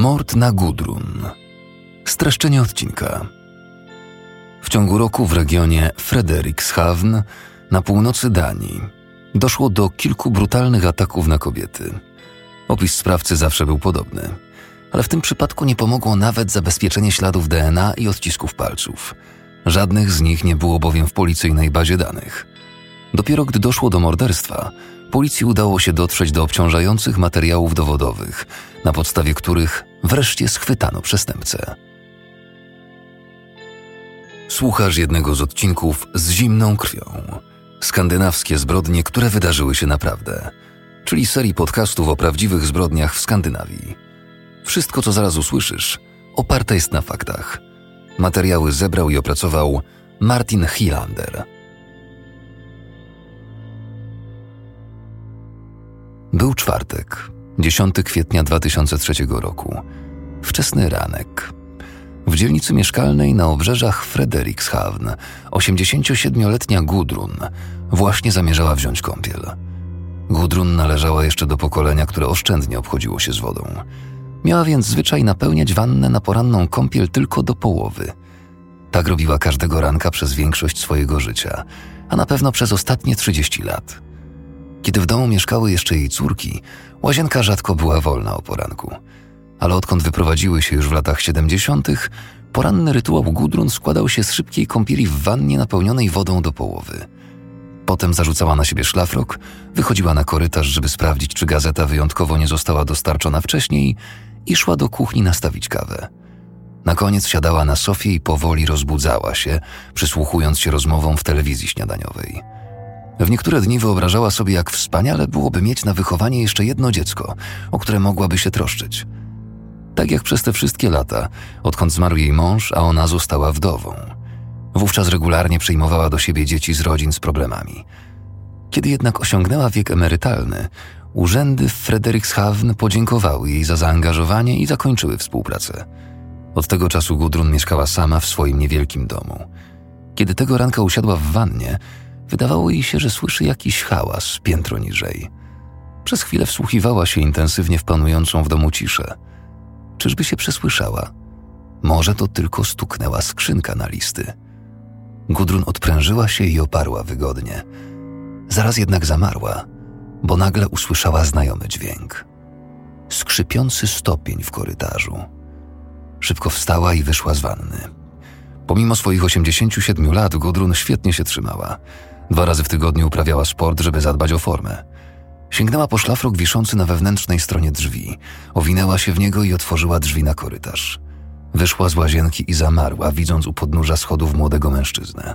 Mord na Gudrun. Streszczenie odcinka. W ciągu roku w regionie Frederikshavn na północy Danii doszło do kilku brutalnych ataków na kobiety. Opis sprawcy zawsze był podobny, ale w tym przypadku nie pomogło nawet zabezpieczenie śladów DNA i odcisków palców. Żadnych z nich nie było bowiem w policyjnej bazie danych. Dopiero gdy doszło do morderstwa, policji udało się dotrzeć do obciążających materiałów dowodowych, na podstawie których wreszcie schwytano przestępcę. Słuchasz jednego z odcinków z zimną krwią. Skandynawskie zbrodnie, które wydarzyły się naprawdę, czyli serii podcastów o prawdziwych zbrodniach w Skandynawii. Wszystko, co zaraz usłyszysz, oparte jest na faktach. Materiały zebrał i opracował Martin Hilander. Był czwartek, 10 kwietnia 2003 roku. Wczesny ranek. W dzielnicy mieszkalnej na obrzeżach Frederikshavn 87-letnia Gudrun właśnie zamierzała wziąć kąpiel. Gudrun należała jeszcze do pokolenia, które oszczędnie obchodziło się z wodą. Miała więc zwyczaj napełniać wannę na poranną kąpiel tylko do połowy. Tak robiła każdego ranka przez większość swojego życia, a na pewno przez ostatnie 30 lat. Kiedy w domu mieszkały jeszcze jej córki, łazienka rzadko była wolna o poranku. Ale odkąd wyprowadziły się już w latach 70., poranny rytuał Gudrun składał się z szybkiej kąpieli w wannie napełnionej wodą do połowy. Potem zarzucała na siebie szlafrok, wychodziła na korytarz, żeby sprawdzić, czy gazeta wyjątkowo nie została dostarczona wcześniej i szła do kuchni nastawić kawę. Na koniec siadała na sofie i powoli rozbudzała się, przysłuchując się rozmowom w telewizji śniadaniowej. W niektóre dni wyobrażała sobie, jak wspaniale byłoby mieć na wychowanie jeszcze jedno dziecko, o które mogłaby się troszczyć. Tak jak przez te wszystkie lata, odkąd zmarł jej mąż, a ona została wdową. Wówczas regularnie przyjmowała do siebie dzieci z rodzin z problemami. Kiedy jednak osiągnęła wiek emerytalny, urzędy w Frederikshavn podziękowały jej za zaangażowanie i zakończyły współpracę. Od tego czasu Gudrun mieszkała sama w swoim niewielkim domu. Kiedy tego ranka usiadła w wannie, Wydawało jej się, że słyszy jakiś hałas piętro niżej. Przez chwilę wsłuchiwała się intensywnie w panującą w domu ciszę. Czyżby się przesłyszała? Może to tylko stuknęła skrzynka na listy. Gudrun odprężyła się i oparła wygodnie. Zaraz jednak zamarła, bo nagle usłyszała znajomy dźwięk. Skrzypiący stopień w korytarzu. Szybko wstała i wyszła z wanny. Pomimo swoich 87 lat, Gudrun świetnie się trzymała. Dwa razy w tygodniu uprawiała sport, żeby zadbać o formę. Sięgnęła po szlafrok wiszący na wewnętrznej stronie drzwi, owinęła się w niego i otworzyła drzwi na korytarz. Wyszła z łazienki i zamarła, widząc u podnóża schodów młodego mężczyznę.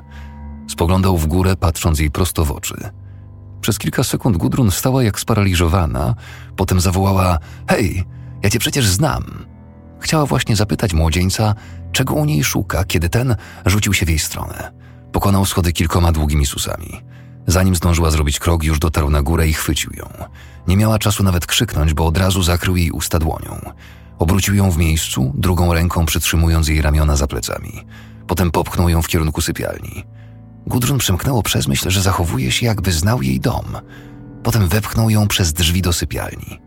Spoglądał w górę, patrząc jej prosto w oczy. Przez kilka sekund Gudrun stała jak sparaliżowana, potem zawołała: Hej, ja cię przecież znam. Chciała właśnie zapytać młodzieńca, czego u niej szuka, kiedy ten rzucił się w jej stronę. Pokonał schody kilkoma długimi susami. Zanim zdążyła zrobić krok, już dotarł na górę i chwycił ją. Nie miała czasu nawet krzyknąć, bo od razu zakrył jej usta dłonią. Obrócił ją w miejscu, drugą ręką przytrzymując jej ramiona za plecami. Potem popchnął ją w kierunku sypialni. Gudrun przemknęło przez myśl, że zachowuje się, jakby znał jej dom. Potem wepchnął ją przez drzwi do sypialni.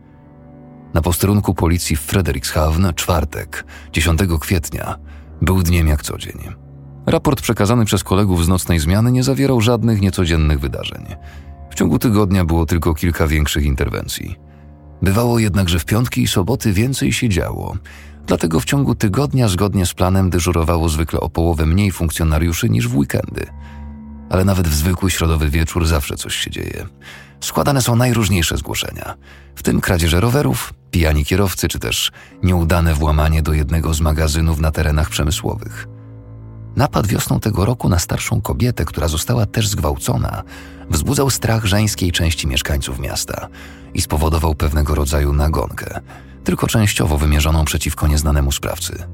Na posterunku policji w Frederikshavn, czwartek, 10 kwietnia, był dniem jak co dzień. Raport przekazany przez kolegów z nocnej zmiany nie zawierał żadnych niecodziennych wydarzeń. W ciągu tygodnia było tylko kilka większych interwencji. Bywało jednak, że w piątki i soboty więcej się działo, dlatego w ciągu tygodnia zgodnie z planem dyżurowało zwykle o połowę mniej funkcjonariuszy niż w weekendy. Ale nawet w zwykły środowy wieczór zawsze coś się dzieje. Składane są najróżniejsze zgłoszenia, w tym kradzieże rowerów, pijani kierowcy czy też nieudane włamanie do jednego z magazynów na terenach przemysłowych. Napad wiosną tego roku na starszą kobietę, która została też zgwałcona, wzbudzał strach żeńskiej części mieszkańców miasta i spowodował pewnego rodzaju nagonkę, tylko częściowo wymierzoną przeciwko nieznanemu sprawcy.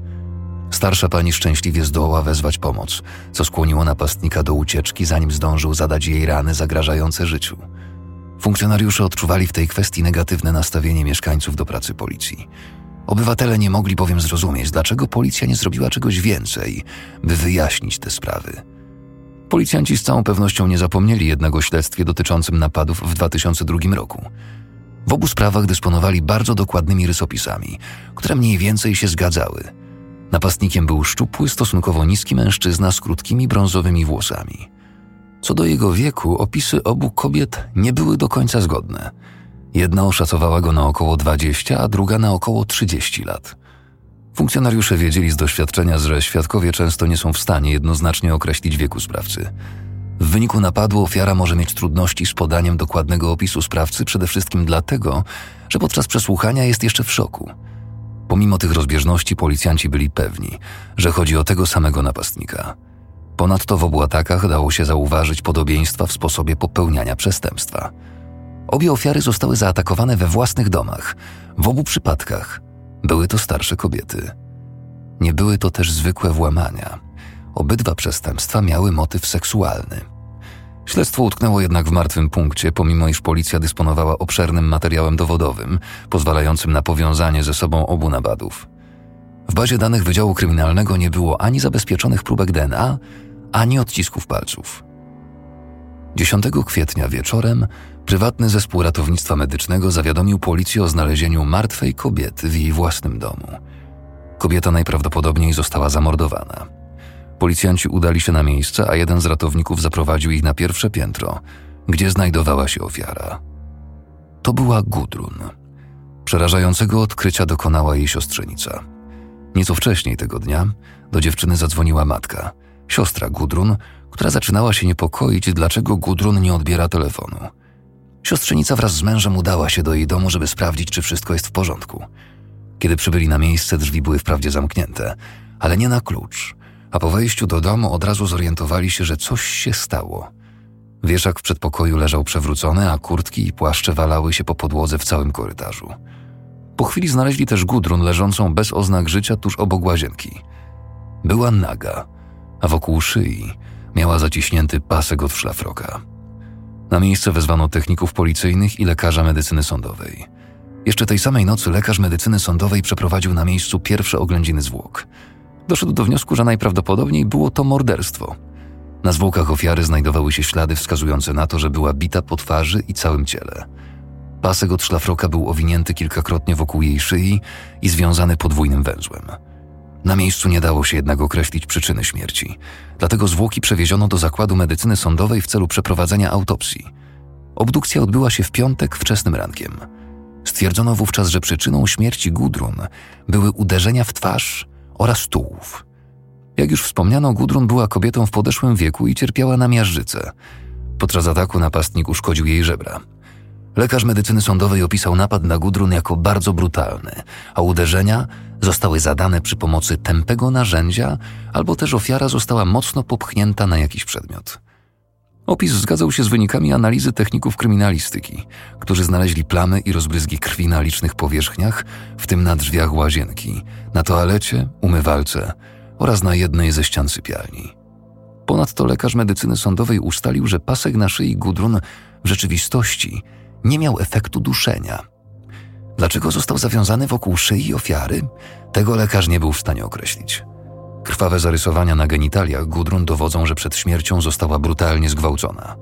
Starsza pani szczęśliwie zdołała wezwać pomoc, co skłoniło napastnika do ucieczki, zanim zdążył zadać jej rany zagrażające życiu. Funkcjonariusze odczuwali w tej kwestii negatywne nastawienie mieszkańców do pracy policji. Obywatele nie mogli bowiem zrozumieć, dlaczego policja nie zrobiła czegoś więcej, by wyjaśnić te sprawy. Policjanci z całą pewnością nie zapomnieli jednego śledztwie dotyczącym napadów w 2002 roku. W obu sprawach dysponowali bardzo dokładnymi rysopisami, które mniej więcej się zgadzały. Napastnikiem był szczupły, stosunkowo niski mężczyzna z krótkimi brązowymi włosami. Co do jego wieku, opisy obu kobiet nie były do końca zgodne. Jedna oszacowała go na około 20, a druga na około 30 lat. Funkcjonariusze wiedzieli z doświadczenia, że świadkowie często nie są w stanie jednoznacznie określić wieku sprawcy. W wyniku napadu ofiara może mieć trudności z podaniem dokładnego opisu sprawcy, przede wszystkim dlatego, że podczas przesłuchania jest jeszcze w szoku. Pomimo tych rozbieżności policjanci byli pewni, że chodzi o tego samego napastnika. Ponadto w obu atakach dało się zauważyć podobieństwa w sposobie popełniania przestępstwa. Obie ofiary zostały zaatakowane we własnych domach. W obu przypadkach były to starsze kobiety. Nie były to też zwykłe włamania. Obydwa przestępstwa miały motyw seksualny. Śledztwo utknęło jednak w martwym punkcie, pomimo iż policja dysponowała obszernym materiałem dowodowym, pozwalającym na powiązanie ze sobą obu napadów. W bazie danych Wydziału Kryminalnego nie było ani zabezpieczonych próbek DNA, ani odcisków palców. 10 kwietnia wieczorem prywatny zespół ratownictwa medycznego zawiadomił policję o znalezieniu martwej kobiety w jej własnym domu. Kobieta najprawdopodobniej została zamordowana. Policjanci udali się na miejsce, a jeden z ratowników zaprowadził ich na pierwsze piętro, gdzie znajdowała się ofiara. To była Gudrun. Przerażającego odkrycia dokonała jej siostrzenica. Nieco wcześniej tego dnia do dziewczyny zadzwoniła matka, siostra Gudrun, która zaczynała się niepokoić, dlaczego Gudrun nie odbiera telefonu. Siostrzenica wraz z mężem udała się do jej domu, żeby sprawdzić, czy wszystko jest w porządku. Kiedy przybyli na miejsce, drzwi były wprawdzie zamknięte, ale nie na klucz, a po wejściu do domu od razu zorientowali się, że coś się stało. Wieszak w przedpokoju leżał przewrócony, a kurtki i płaszcze walały się po podłodze w całym korytarzu. Po chwili znaleźli też Gudrun leżącą bez oznak życia tuż obok łazienki. Była naga, a wokół szyi miała zaciśnięty pasek od szlafroka. Na miejsce wezwano techników policyjnych i lekarza medycyny sądowej. Jeszcze tej samej nocy lekarz medycyny sądowej przeprowadził na miejscu pierwsze oględziny zwłok. Doszedł do wniosku, że najprawdopodobniej było to morderstwo. Na zwłokach ofiary znajdowały się ślady wskazujące na to, że była bita po twarzy i całym ciele. Pasek od szlafroka był owinięty kilkakrotnie wokół jej szyi i związany podwójnym węzłem. Na miejscu nie dało się jednak określić przyczyny śmierci, dlatego zwłoki przewieziono do zakładu medycyny sądowej w celu przeprowadzenia autopsji. Obdukcja odbyła się w piątek wczesnym rankiem. Stwierdzono wówczas, że przyczyną śmierci Gudrun były uderzenia w twarz oraz tułów. Jak już wspomniano, Gudrun była kobietą w podeszłym wieku i cierpiała na miażdżycę. Podczas ataku napastnik uszkodził jej żebra. Lekarz medycyny sądowej opisał napad na Gudrun jako bardzo brutalny, a uderzenia zostały zadane przy pomocy tępego narzędzia, albo też ofiara została mocno popchnięta na jakiś przedmiot. Opis zgadzał się z wynikami analizy techników kryminalistyki, którzy znaleźli plamy i rozbryzgi krwi na licznych powierzchniach, w tym na drzwiach łazienki, na toalecie, umywalce oraz na jednej ze ścian sypialni. Ponadto lekarz medycyny sądowej ustalił, że pasek na szyi Gudrun w rzeczywistości nie miał efektu duszenia. Dlaczego został zawiązany wokół szyi ofiary? Tego lekarz nie był w stanie określić. Krwawe zarysowania na genitaliach Gudrun dowodzą, że przed śmiercią została brutalnie zgwałcona.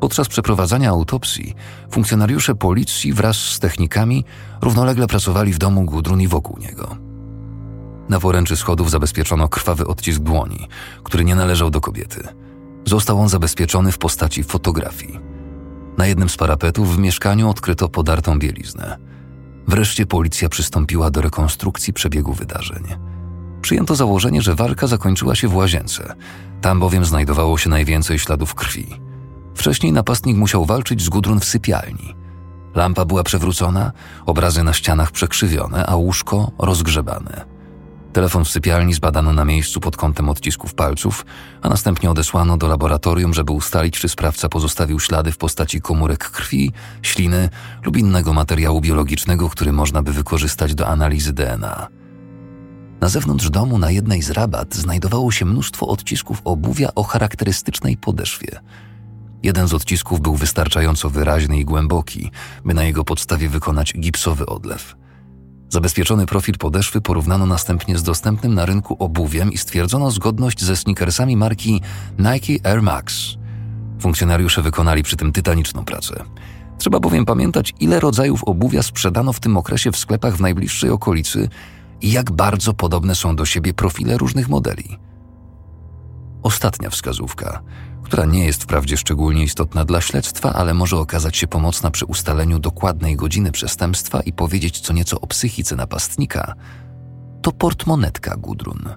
Podczas przeprowadzania autopsji funkcjonariusze policji wraz z technikami równolegle pracowali w domu Gudrun i wokół niego. Na poręczy schodów zabezpieczono krwawy odcisk dłoni, który nie należał do kobiety. Został on zabezpieczony w postaci fotografii. Na jednym z parapetów w mieszkaniu odkryto podartą bieliznę. Wreszcie policja przystąpiła do rekonstrukcji przebiegu wydarzeń. Przyjęto założenie, że walka zakończyła się w łazience. Tam bowiem znajdowało się najwięcej śladów krwi. Wcześniej napastnik musiał walczyć z Gudrun w sypialni. Lampa była przewrócona, obrazy na ścianach przekrzywione, a łóżko rozgrzebane. Telefon w sypialni zbadano na miejscu pod kątem odcisków palców, a następnie odesłano do laboratorium, żeby ustalić, czy sprawca pozostawił ślady w postaci komórek krwi, śliny lub innego materiału biologicznego, który można by wykorzystać do analizy DNA. Na zewnątrz domu na jednej z rabat znajdowało się mnóstwo odcisków obuwia o charakterystycznej podeszwie. Jeden z odcisków był wystarczająco wyraźny i głęboki, by na jego podstawie wykonać gipsowy odlew – Zabezpieczony profil podeszwy porównano następnie z dostępnym na rynku obuwiem i stwierdzono zgodność ze sneakersami marki Nike Air Max. Funkcjonariusze wykonali przy tym tytaniczną pracę. Trzeba bowiem pamiętać, ile rodzajów obuwia sprzedano w tym okresie w sklepach w najbliższej okolicy i jak bardzo podobne są do siebie profile różnych modeli. Ostatnia wskazówka, która nie jest wprawdzie szczególnie istotna dla śledztwa, ale może okazać się pomocna przy ustaleniu dokładnej godziny przestępstwa i powiedzieć co nieco o psychice napastnika, to portmonetka Gudrun.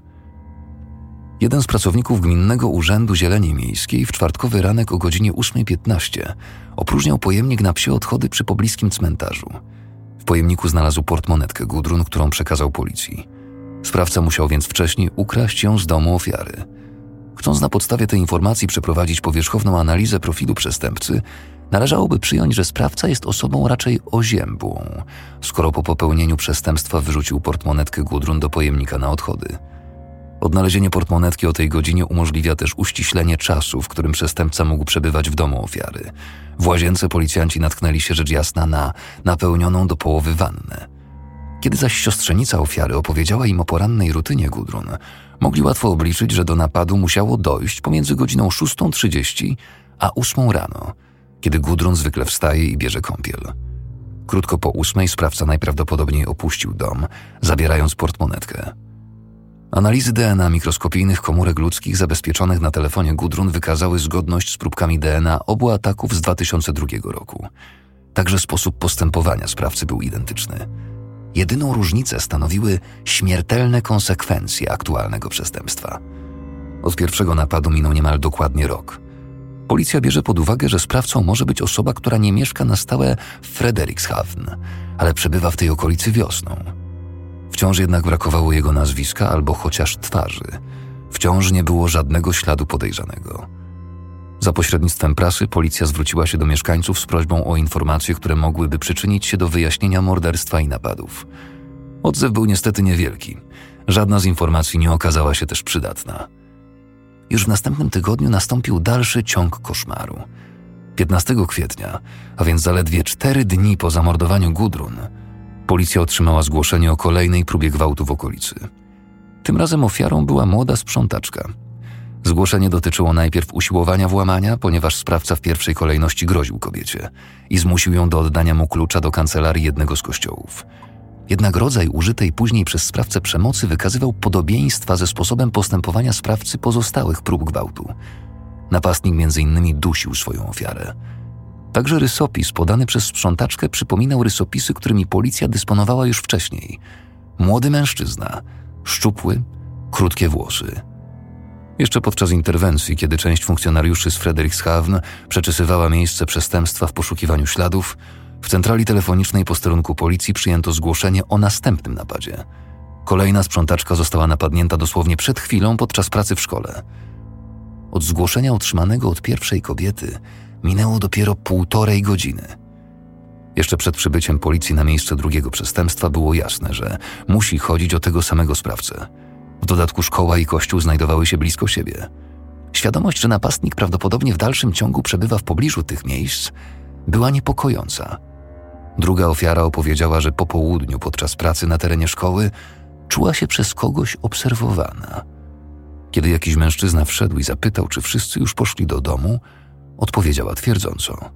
Jeden z pracowników Gminnego Urzędu Zieleni Miejskiej w czwartkowy ranek o godzinie 8.15 opróżniał pojemnik na psie odchody przy pobliskim cmentarzu. W pojemniku znalazł portmonetkę Gudrun, którą przekazał policji. Sprawca musiał więc wcześniej ukraść ją z domu ofiary. Chcąc na podstawie tej informacji przeprowadzić powierzchowną analizę profilu przestępcy, należałoby przyjąć, że sprawca jest osobą raczej oziębłą, skoro po popełnieniu przestępstwa wyrzucił portmonetkę Gudrun do pojemnika na odchody. Odnalezienie portmonetki o tej godzinie umożliwia też uściślenie czasu, w którym przestępca mógł przebywać w domu ofiary. W łazience policjanci natknęli się rzecz jasna na napełnioną do połowy wannę. Kiedy zaś siostrzenica ofiary opowiedziała im o porannej rutynie Gudrun, mogli łatwo obliczyć, że do napadu musiało dojść pomiędzy godziną 6.30 a 8 rano, kiedy Gudrun zwykle wstaje i bierze kąpiel. Krótko po ósmej sprawca najprawdopodobniej opuścił dom, zabierając portmonetkę. Analizy DNA mikroskopijnych komórek ludzkich zabezpieczonych na telefonie Gudrun wykazały zgodność z próbkami DNA obu ataków z 2002 roku. Także sposób postępowania sprawcy był identyczny. Jedyną różnicę stanowiły śmiertelne konsekwencje aktualnego przestępstwa. Od pierwszego napadu minął niemal dokładnie rok. Policja bierze pod uwagę, że sprawcą może być osoba, która nie mieszka na stałe w Frederikshavn, ale przebywa w tej okolicy wiosną. Wciąż jednak brakowało jego nazwiska albo chociaż twarzy. Wciąż nie było żadnego śladu podejrzanego. Za pośrednictwem prasy policja zwróciła się do mieszkańców z prośbą o informacje, które mogłyby przyczynić się do wyjaśnienia morderstwa i napadów. Odzew był niestety niewielki. Żadna z informacji nie okazała się też przydatna. Już w następnym tygodniu nastąpił dalszy ciąg koszmaru. 15 kwietnia, a więc zaledwie cztery dni po zamordowaniu Gudrun, policja otrzymała zgłoszenie o kolejnej próbie gwałtu w okolicy. Tym razem ofiarą była młoda sprzątaczka. Zgłoszenie dotyczyło najpierw usiłowania włamania, ponieważ sprawca w pierwszej kolejności groził kobiecie i zmusił ją do oddania mu klucza do kancelarii jednego z kościołów. Jednak rodzaj użytej później przez sprawcę przemocy wykazywał podobieństwa ze sposobem postępowania sprawcy pozostałych prób gwałtu. Napastnik między innymi dusił swoją ofiarę. Także rysopis podany przez sprzątaczkę przypominał rysopisy, którymi policja dysponowała już wcześniej. Młody mężczyzna, szczupły, krótkie włosy. Jeszcze podczas interwencji, kiedy część funkcjonariuszy z Frederikshavn przeczesywała miejsce przestępstwa w poszukiwaniu śladów, w centrali telefonicznej posterunku policji przyjęto zgłoszenie o następnym napadzie. Kolejna sprzątaczka została napadnięta dosłownie przed chwilą podczas pracy w szkole. Od zgłoszenia otrzymanego od pierwszej kobiety minęło dopiero półtorej godziny. Jeszcze przed przybyciem policji na miejsce drugiego przestępstwa było jasne, że musi chodzić o tego samego sprawcę. W dodatku szkoła i kościół znajdowały się blisko siebie. Świadomość, że napastnik prawdopodobnie w dalszym ciągu przebywa w pobliżu tych miejsc, była niepokojąca. Druga ofiara opowiedziała, że po południu podczas pracy na terenie szkoły czuła się przez kogoś obserwowana. Kiedy jakiś mężczyzna wszedł i zapytał, czy wszyscy już poszli do domu, odpowiedziała twierdząco.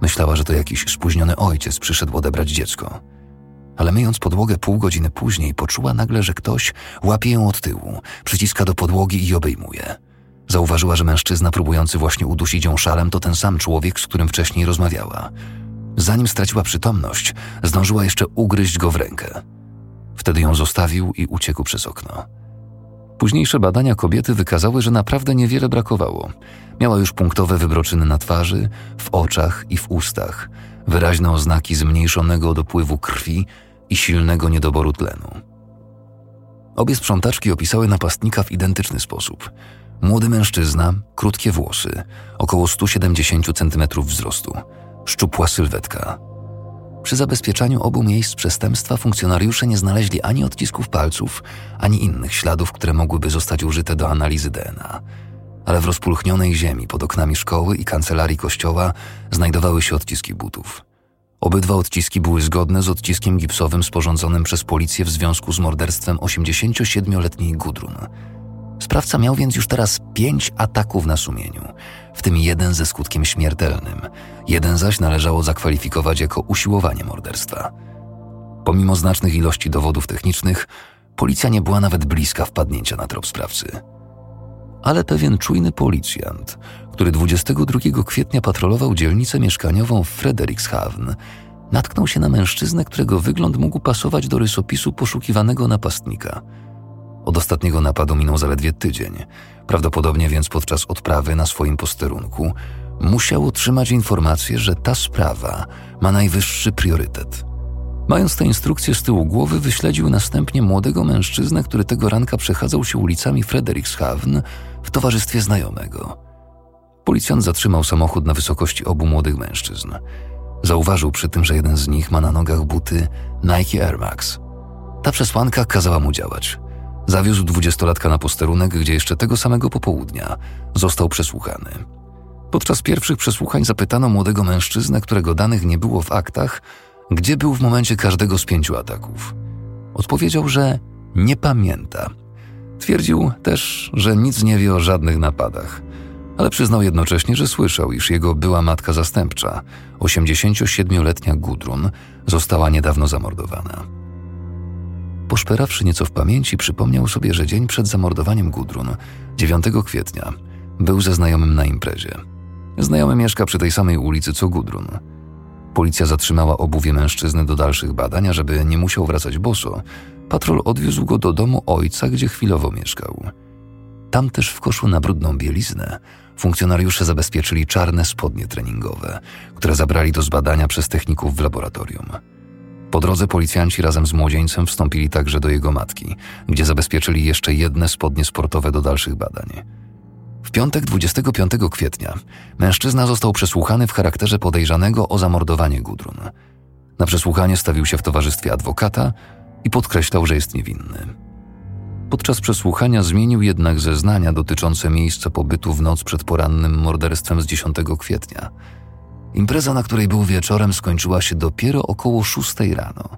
Myślała, że to jakiś spóźniony ojciec przyszedł odebrać dziecko. Ale myjąc podłogę pół godziny później, poczuła nagle, że ktoś łapie ją od tyłu, przyciska do podłogi i obejmuje. Zauważyła, że mężczyzna próbujący właśnie udusić ją szalem to ten sam człowiek, z którym wcześniej rozmawiała. Zanim straciła przytomność, zdążyła jeszcze ugryźć go w rękę. Wtedy ją zostawił i uciekł przez okno. Późniejsze badania kobiety wykazały, że naprawdę niewiele brakowało. Miała już punktowe wybroczyny na twarzy, w oczach i w ustach, wyraźne oznaki zmniejszonego dopływu krwi i silnego niedoboru tlenu. Obie sprzątaczki opisały napastnika w identyczny sposób. Młody mężczyzna, krótkie włosy, około 170 cm wzrostu, szczupła sylwetka. Przy zabezpieczaniu obu miejsc przestępstwa funkcjonariusze nie znaleźli ani odcisków palców, ani innych śladów, które mogłyby zostać użyte do analizy DNA. Ale w rozpulchnionej ziemi pod oknami szkoły i kancelarii kościoła znajdowały się odciski butów. Obydwa odciski były zgodne z odciskiem gipsowym sporządzonym przez policję w związku z morderstwem 87-letniej Gudrun. Sprawca miał więc już teraz pięć ataków na sumieniu, w tym jeden ze skutkiem śmiertelnym, jeden zaś należało zakwalifikować jako usiłowanie morderstwa. Pomimo znacznych ilości dowodów technicznych, policja nie była nawet bliska wpadnięcia na trop sprawcy. Ale pewien czujny policjant, który 22 kwietnia patrolował dzielnicę mieszkaniową w Frederikshavn, natknął się na mężczyznę, którego wygląd mógł pasować do rysopisu poszukiwanego napastnika. Od ostatniego napadu minął zaledwie tydzień, prawdopodobnie więc podczas odprawy na swoim posterunku musiał otrzymać informację, że ta sprawa ma najwyższy priorytet. Mając te instrukcje z tyłu głowy, wyśledził następnie młodego mężczyznę, który tego ranka przechadzał się ulicami Frederikshavn w towarzystwie znajomego. Policjant zatrzymał samochód na wysokości obu młodych mężczyzn. Zauważył przy tym, że jeden z nich ma na nogach buty Nike Air Max. Ta przesłanka kazała mu działać. Zawiózł dwudziestolatka na posterunek, gdzie jeszcze tego samego popołudnia został przesłuchany. Podczas pierwszych przesłuchań zapytano młodego mężczyznę, którego danych nie było w aktach, gdzie był w momencie każdego z pięciu ataków. Odpowiedział, że nie pamięta. Twierdził też, że nic nie wie o żadnych napadach, ale przyznał jednocześnie, że słyszał, iż jego była matka zastępcza, 87-letnia Gudrun, została niedawno zamordowana. Poszperawszy nieco w pamięci, przypomniał sobie, że dzień przed zamordowaniem Gudrun, 9 kwietnia, był ze znajomym na imprezie. Znajomy mieszka przy tej samej ulicy co Gudrun. Policja zatrzymała obuwie mężczyzny do dalszych badań, żeby nie musiał wracać boso, patrol odwiózł go do domu ojca, gdzie chwilowo mieszkał. Tam też w koszu na brudną bieliznę funkcjonariusze zabezpieczyli czarne spodnie treningowe, które zabrali do zbadania przez techników w laboratorium. Po drodze policjanci razem z młodzieńcem wstąpili także do jego matki, gdzie zabezpieczyli jeszcze jedne spodnie sportowe do dalszych badań. W piątek 25 kwietnia mężczyzna został przesłuchany w charakterze podejrzanego o zamordowanie Gudrun. Na przesłuchanie stawił się w towarzystwie adwokata i podkreślał, że jest niewinny. Podczas przesłuchania zmienił jednak zeznania dotyczące miejsca pobytu w noc przed porannym morderstwem z 10 kwietnia. Impreza, na której był wieczorem, skończyła się dopiero około 6 rano.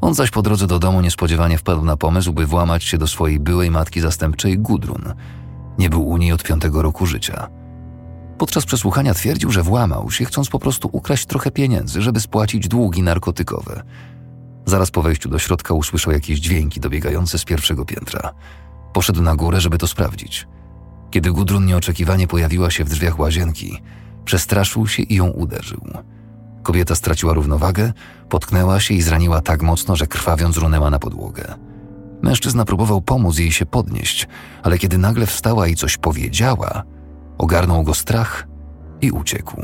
On zaś po drodze do domu niespodziewanie wpadł na pomysł, by włamać się do swojej byłej matki zastępczej Gudrun – nie był u niej od piątego roku życia. Podczas przesłuchania twierdził, że włamał się, chcąc po prostu ukraść trochę pieniędzy, żeby spłacić długi narkotykowe. Zaraz po wejściu do środka usłyszał jakieś dźwięki dobiegające z pierwszego piętra. Poszedł na górę, żeby to sprawdzić. Kiedy Gudrun nieoczekiwanie pojawiła się w drzwiach łazienki, przestraszył się i ją uderzył. Kobieta straciła równowagę, potknęła się i zraniła tak mocno, że krwawiąc runęła na podłogę. Mężczyzna próbował pomóc jej się podnieść, ale kiedy nagle wstała i coś powiedziała, ogarnął go strach i uciekł.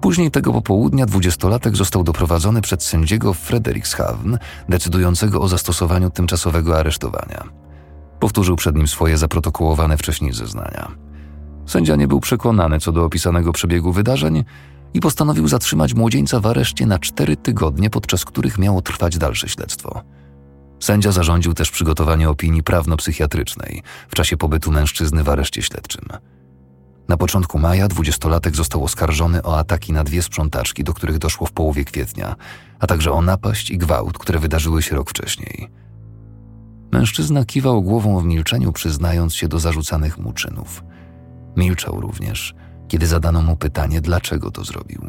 Później tego popołudnia dwudziestolatek został doprowadzony przed sędziego Frederikshavn, decydującego o zastosowaniu tymczasowego aresztowania. Powtórzył przed nim swoje zaprotokołowane wcześniej zeznania. Sędzia nie był przekonany co do opisanego przebiegu wydarzeń i postanowił zatrzymać młodzieńca w areszcie na cztery tygodnie, podczas których miało trwać dalsze śledztwo. Sędzia zarządził też przygotowanie opinii prawno-psychiatrycznej w czasie pobytu mężczyzny w areszcie śledczym. Na początku maja dwudziestolatek został oskarżony o ataki na dwie sprzątaczki, do których doszło w połowie kwietnia, a także o napaść i gwałt, które wydarzyły się rok wcześniej. Mężczyzna kiwał głową w milczeniu, przyznając się do zarzucanych mu czynów. Milczał również, kiedy zadano mu pytanie, dlaczego to zrobił.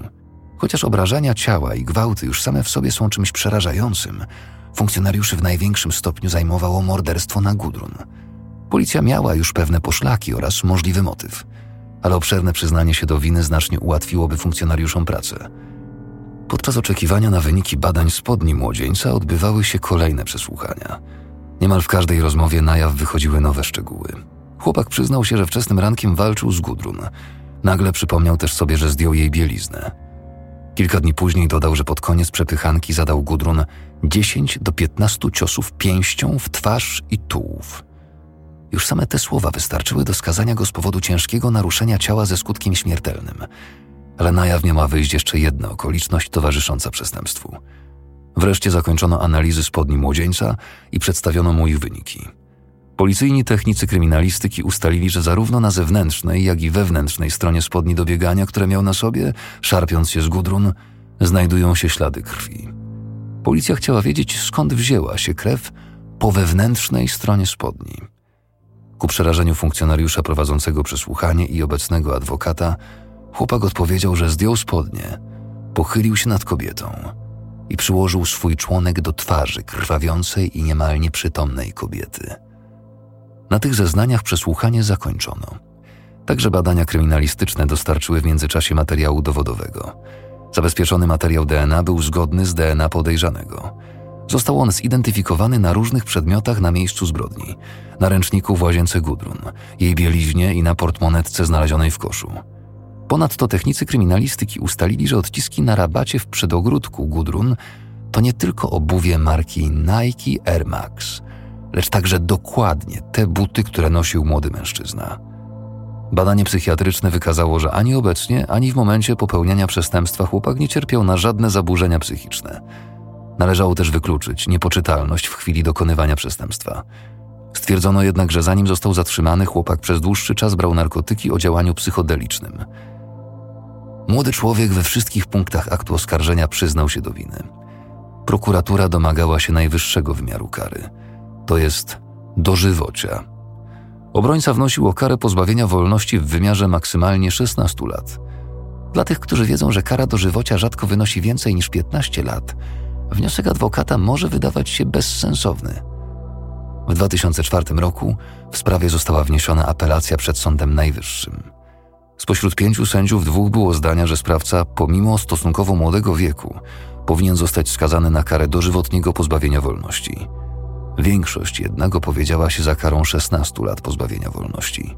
Chociaż obrażania ciała i gwałty już same w sobie są czymś przerażającym, funkcjonariuszy w największym stopniu zajmowało morderstwo na Gudrun. Policja miała już pewne poszlaki oraz możliwy motyw, ale obszerne przyznanie się do winy znacznie ułatwiłoby funkcjonariuszom pracę. Podczas oczekiwania na wyniki badań spodni młodzieńca odbywały się kolejne przesłuchania. Niemal w każdej rozmowie na jaw wychodziły nowe szczegóły. Chłopak przyznał się, że wczesnym rankiem walczył z Gudrun. Nagle przypomniał też sobie, że zdjął jej bieliznę. Kilka dni później dodał, że pod koniec przepychanki zadał Gudrun 10 do 15 ciosów pięścią w twarz i tułów. Już same te słowa wystarczyły do skazania go z powodu ciężkiego naruszenia ciała ze skutkiem śmiertelnym. Ale na jaw miała wyjść jeszcze jedna okoliczność towarzysząca przestępstwu. Wreszcie zakończono analizy spodni młodzieńca i przedstawiono mu ich wyniki. Policyjni technicy kryminalistyki ustalili, że zarówno na zewnętrznej, jak i wewnętrznej stronie spodni do biegania, które miał na sobie, szarpiąc się z Gudrun, znajdują się ślady krwi. Policja chciała wiedzieć, skąd wzięła się krew po wewnętrznej stronie spodni. Ku przerażeniu funkcjonariusza prowadzącego przesłuchanie i obecnego adwokata, chłopak odpowiedział, że zdjął spodnie, pochylił się nad kobietą i przyłożył swój członek do twarzy krwawiącej i niemal nieprzytomnej kobiety. Na tych zeznaniach przesłuchanie zakończono. Także badania kryminalistyczne dostarczyły w międzyczasie materiału dowodowego. Zabezpieczony materiał DNA był zgodny z DNA podejrzanego. Został on zidentyfikowany na różnych przedmiotach na miejscu zbrodni. Na ręczniku w łazience Gudrun, jej bieliźnie i na portmonetce znalezionej w koszu. Ponadto technicy kryminalistyki ustalili, że odciski na rabacie w przedogródku Gudrun to nie tylko obuwie marki Nike Air Max, lecz także dokładnie te buty, które nosił młody mężczyzna. Badanie psychiatryczne wykazało, że ani obecnie, ani w momencie popełniania przestępstwa chłopak nie cierpiał na żadne zaburzenia psychiczne. Należało też wykluczyć niepoczytalność w chwili dokonywania przestępstwa. Stwierdzono jednak, że zanim został zatrzymany, chłopak przez dłuższy czas brał narkotyki o działaniu psychodelicznym. Młody człowiek we wszystkich punktach aktu oskarżenia przyznał się do winy. Prokuratura domagała się najwyższego wymiaru kary, to jest dożywocia. Obrońca wnosił o karę pozbawienia wolności w wymiarze maksymalnie 16 lat. Dla tych, którzy wiedzą, że kara dożywocia rzadko wynosi więcej niż 15 lat, wniosek adwokata może wydawać się bezsensowny. W 2004 roku w sprawie została wniesiona apelacja przed Sądem Najwyższym. Spośród pięciu sędziów dwóch było zdania, że sprawca, pomimo stosunkowo młodego wieku, powinien zostać skazany na karę dożywotniego pozbawienia wolności. Większość jednak opowiedziała się za karą 16 lat pozbawienia wolności.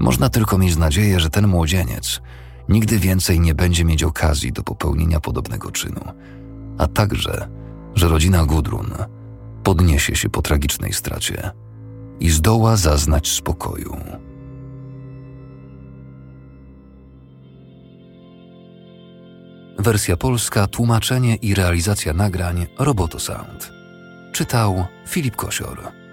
Można tylko mieć nadzieję, że ten młodzieniec nigdy więcej nie będzie mieć okazji do popełnienia podobnego czynu, a także, że rodzina Gudrun podniesie się po tragicznej stracie i zdoła zaznać spokoju. Wersja polska, tłumaczenie i realizacja nagrań Roboto Sound. Czytał Filip Kosior.